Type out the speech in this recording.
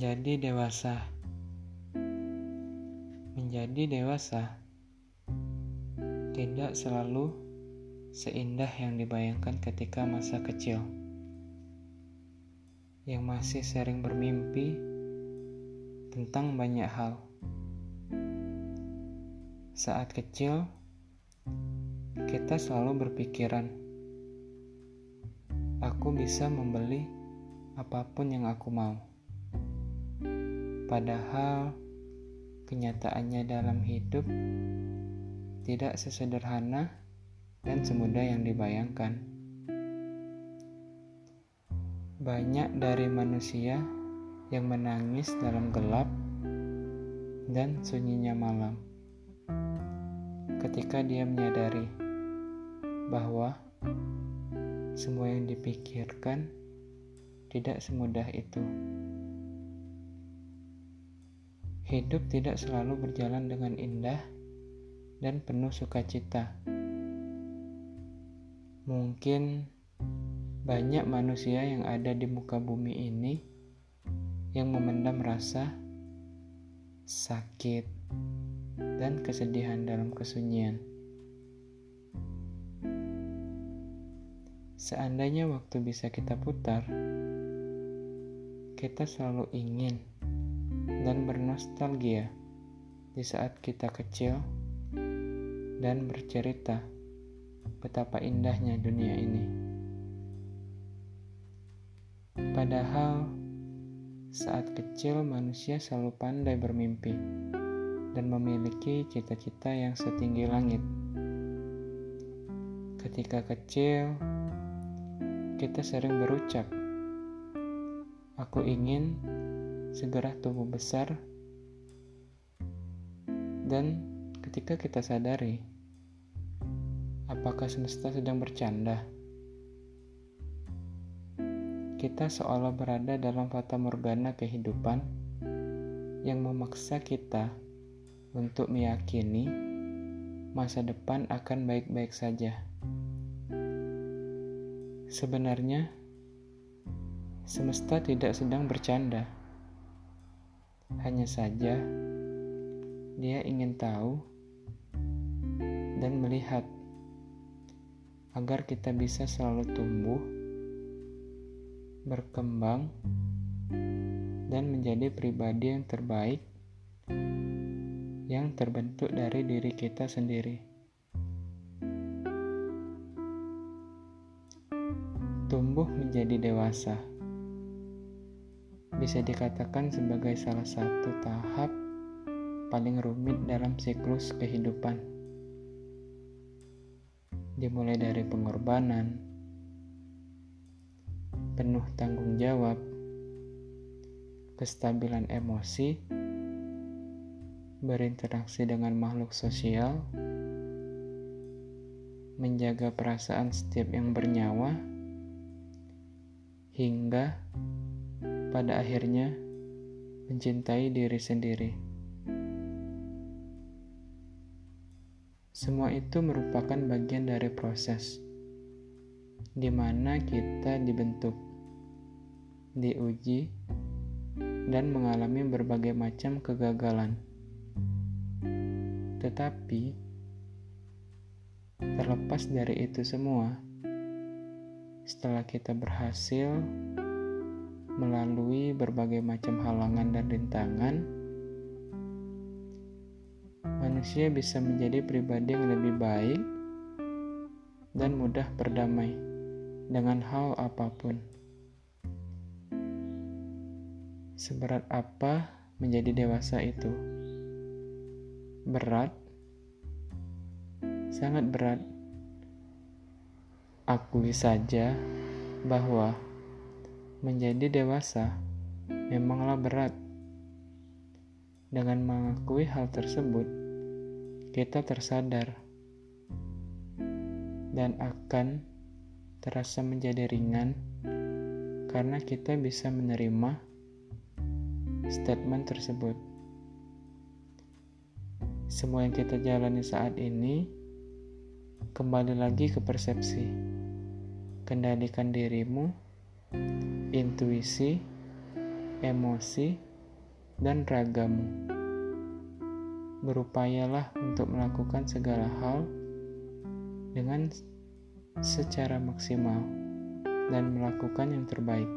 Menjadi dewasa. Menjadi dewasa tidak selalu seindah yang dibayangkan ketika masa kecil. Yang masih sering bermimpi tentang banyak hal. Saat kecil, kita selalu berpikiran, "Aku bisa membeli apa pun yang aku mau." Padahal kenyataannya dalam hidup tidak sesederhana dan semudah yang dibayangkan. Banyak dari manusia yang menangis dalam gelap dan sunyinya malam ketika dia menyadari bahwa semua yang dipikirkan tidak semudah itu. Hidup tidak selalu berjalan dengan indah dan penuh sukacita. Mungkin banyak manusia yang ada di muka bumi ini yang memendam rasa sakit, dan kesedihan dalam kesunyian. Seandainya waktu bisa kita putar, kita selalu ingin dan bernostalgia di saat kita kecil dan bercerita betapa indahnya dunia ini. Padahal saat kecil manusia selalu pandai bermimpi dan memiliki cita-cita yang setinggi langit. Ketika kecil, kita sering berucap, "Aku ingin segera tumbuh besar." Dan ketika kita sadari, apakah semesta sedang bercanda? Kita seolah berada dalam fata morgana kehidupan yang memaksa kita untuk meyakini masa depan akan baik-baik saja. Sebenarnya, semesta tidak sedang bercanda. Hanya saja, dia ingin tahu dan melihat agar kita bisa selalu tumbuh, berkembang, dan menjadi pribadi yang terbaik yang terbentuk dari diri kita sendiri. Tumbuh menjadi dewasa bisa dikatakan sebagai salah satu tahap paling rumit dalam siklus kehidupan. Dimulai dari pengorbanan, penuh tanggung jawab, kestabilan emosi, berinteraksi dengan makhluk sosial, menjaga perasaan setiap yang bernyawa, hingga pada akhirnya mencintai diri sendiri. Semua itu merupakan bagian dari proses di mana kita dibentuk, diuji, dan mengalami berbagai macam kegagalan. Tetapi, terlepas dari itu semua, setelah kita berhasil melalui berbagai macam halangan dan rintangan, manusia bisa menjadi pribadi yang lebih baik dan mudah berdamai dengan hal apa pun. Seberat apa menjadi dewasa itu? berat, sangat berat. Akui saja bahwa menjadi dewasa memanglah berat. Dengan mengakui hal tersebut, kita tersadar dan akan terasa menjadi ringan karena kita bisa menerima statement tersebut. Semua yang kita jalani saat ini kembali lagi ke persepsi. Kendalikan dirimu, intuisi, emosi, dan ragamu. Berupayalah untuk melakukan segala hal dengan secara maksimal dan melakukan yang terbaik.